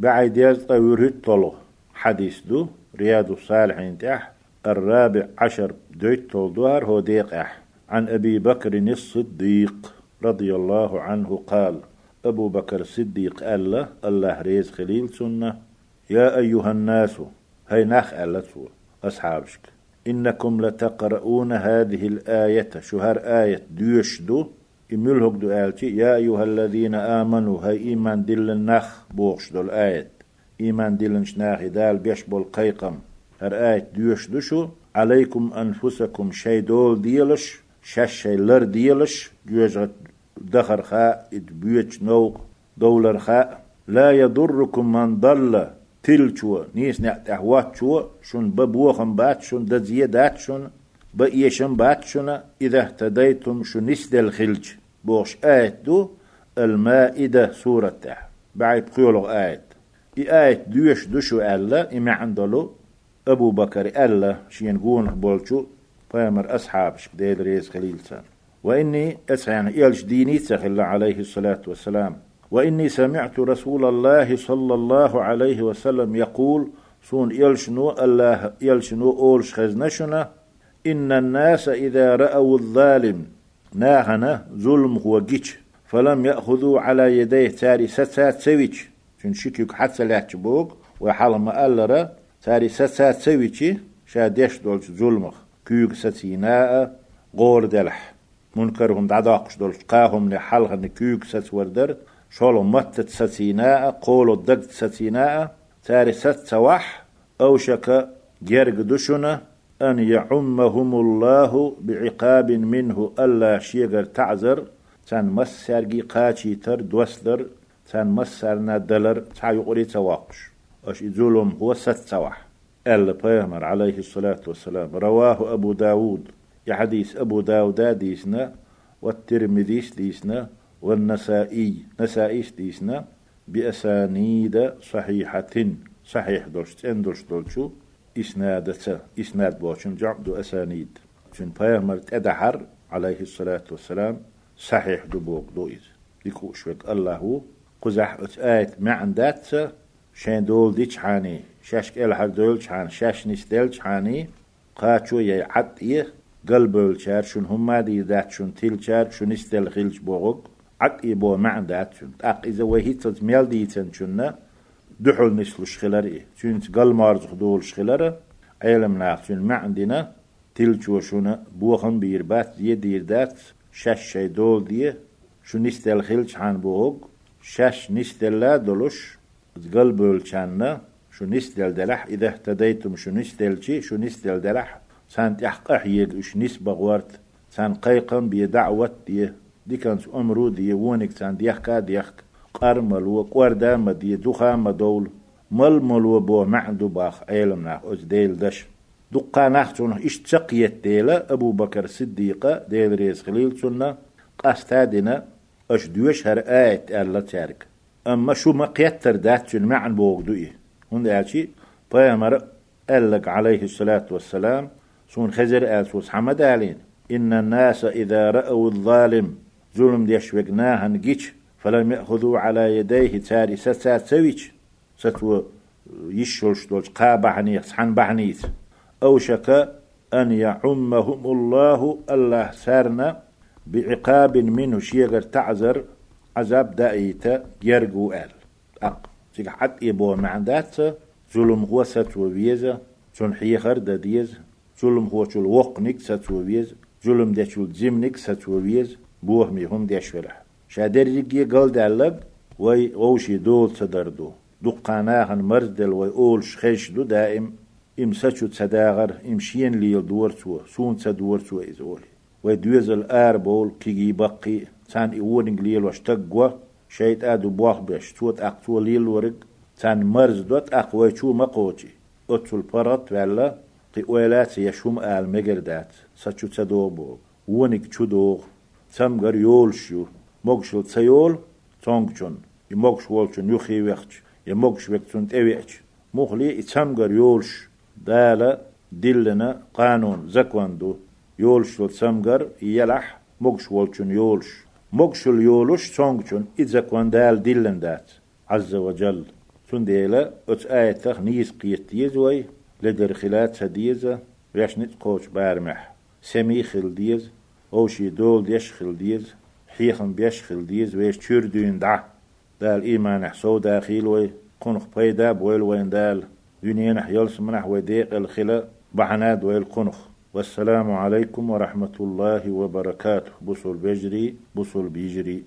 بعد يز طلو حديث دو. رياض الصالحين تح الرابع عشر دويت طول هو ديق أح. عن أبي بكر الصديق رضي الله عنه قال أبو بكر الصديق قال له الله ريز خليل سنة. يا أيها الناس هاي نخ ألا أصحابك إنكم لتقرؤون هذه الآية شهر آية ديوش دو. إميلهك دو آلتي يا أيها الذين آمنوا هاي إيمان دل النخ بوغش دو الآية إيمان دل شناخي دال بيش بول قيقم. هر آية ديوش دو شو عليكم أنفسكم شي دول ديلش شش شي لر ديلش جوجت دخر خاء بيوش نوق دولر خاء لا يضركم من ضل تلچو نيس نعت أهوات شو شون ببوخم بات شون دزيدات شون بإيشم بات شون إذا اهتديتم شو نسدل خلج بوش آيت دو المائدة سورة تح بعد قيولغ آيت إي آيت دوش دوشو ألا إما عندلو أبو بكر ألا شين قون بولشو فامر أصحاب شكديل ريز خليل سان. وإني أسعين إلش ديني تخل عليه الصلاة والسلام. وإني سمعت رسول الله صلى الله عليه وسلم يقول سون يلشنو الله يلشنو أولش خزنشنا إن الناس إذا رأوا الظالم ناهنا ظلم هو جيش فلم يأخذوا على يديه تاري ستات سويتش شن شكيك حتى لاتش بوك وحال ما ألرا تاري ستات سويتش شادش دولش ظلمخ. كيوك ستيناء غور دلح. منكرهم دعداقش دولش قاهم لحالها كيوك ست وردر شولو متت ستيناء قولو دقت ستيناء تاري ست سواح أوشك جرق دشنا أن يعمهم الله بعقاب منه ألا شيغر تعذر تان مسرقي قاتي تر دوسلر تان مسرنا دلر تا يقري تواقش. أش ظلم هو ست سواح. ألا بيغمر عليه الصلاة والسلام رواه أبو داود. يحديث أبو داود ديسنا والترمذي ديسنا والنسائي نسائيش ديسنا بأسانيد صحيحة صحيح دوشت إن دوشت دولشو إسناد بوشن جعب أسانيد. شن بيامر تدحر عليه الصلاة والسلام صحيح دو بوك دو إز ديكو شوك الله قزح آيت معن دات شين دول ديش حاني. شاشك إلحر دول حان شاش نستيل حاني. قاتشو يا عد إيه قلبول شار شن هما دي دات شن تيل شار شن استيل خيلش بوغوك عق يبو مع دات شن اق اذا وهيت ميل ديتن شن دحول نسل شخلر إيه شن قل مارز خدول شخلر علم ناق شن مع عندنا تيل شو شن بوخن بيربات دي دير دات شش شي دول دي شو نستل خيلش حان بوغ شش نستل لا دولش قلبول شاننا شو نستل دلح إذا اهتديتم شو نستل شي شو نستل دلح. سان تحقح يد وش نسبة غورت سان قيقم بيدعوت دي دي كانت أمرو دي وونك تان ديخكا ديخك. قرمل وقوردا ما دي دوخا ما دول مل مل وبو معدو باخ علم ناخ أز ديل دش دقا ناخ إش تقيت ديلا أبو بكر صديقة ديل ريس خليل سنة قاستادنا أش دوش هر آيت ألا تارك أما شو ما قيتر دات سن معن بوغدو إيه هون دعشي بيامر قالك عليه الصلاة والسلام سون خزر آل حمد علين إن الناس إذا رأوا الظالم ظلم ديش وقناها نجيش فلم يأخذوا على يديه تاري ستات سويش ستو يشولش دولش قابعني سحن بعنيت. أوشك أن يعمهم الله الله سارنا بعقاب منه شيغر تعذر عذاب دائيتا يرجو آل. أق حد إبو معدات ظلم هو ستو بيزا تون حيخر دا ديز. ظلم هو شول وقنك ستو بيز ظلم دا شول زمنك ستو بيز بوه مي هم ديش شادر يجي قال دالب وي غوشي دول تدردو دقانا هن مرزدل وي أول شخيش دو دائم إم سچو تداغر إم شين ليل دور تو سون تدور تو إزولي وي دوز الآر بول كيجي بقي تان إورنج ليل واشتقوا شيت آدو بواخ بيش. توت أقتو ليل ورق تان مرز دوت أقوي شو مقوتي أتول برات ولا قي ويلات يشوم آل مقردات. سچو تدو بول. ونك چو دوغ. سمغر يولشو موغشل تسيول تونغچون يموغش والچون يخي وخش يموغش وكتون تيويش مخلي يتسمغر يولش دالا دلنا قانون زكواندو يولش سمغر يلح موغش والچون يولش موغشل يولش تونغچون إذا كوان دال دلن دات عز وجل سن ديلا أتس آية تخ نيز قيت وي لدر خلات سديزة ويش نت قوش بارمح سمي خل ديز أوشي حيخن بيش خل ديز ويش تشير دين دع دال إيمان حسو داخل وي قنخ بيدا بويل وين دال دنيا يلس منح وديق الخلا بعناد ويل قنخ والسلام عليكم ورحمة الله وبركاته بصل بجري بصل بيجري